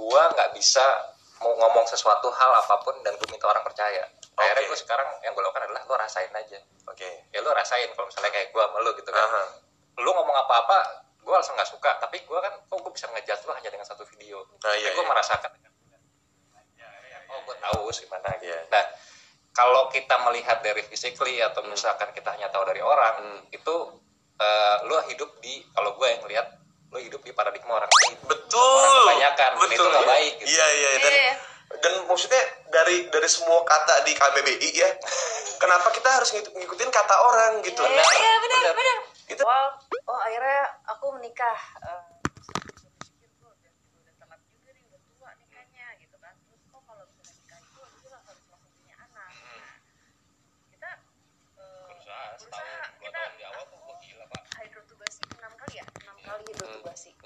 gue nggak bisa mau ngomong sesuatu hal apa pun dan gue minta orang percaya. Akhirnya Oke. gue sekarang yang gue lakukan adalah lo rasain aja. Oke. Ya lo rasain kalau misalnya kayak gue sama lo gitu kan. Aha. lu ngomong apa-apa gue langsung nggak suka. Tapi gue kan oh gue bisa ngejudge lu hanya dengan satu video. Nah, iya, gue iya. merasakan oh gue tahu sih mana gitu. Iya. nah kalau kita melihat dari physically atau misalkan kita hanya tahu dari orang Hmm. itu eh, lu hidup di kalau gue yang lihat lu hidup di paradigma orang lain. Betul. Orang kebanyakan, betul itu nggak baik, gitu. iya iya dan Iya. dan maksudnya dari dari semua kata di KBBI ya kenapa kita harus ngikut- ngikutin kata orang gitu Iya, Nah, iya benar benar. benar. Itu- Awal, oh akhirnya aku menikah. Eh,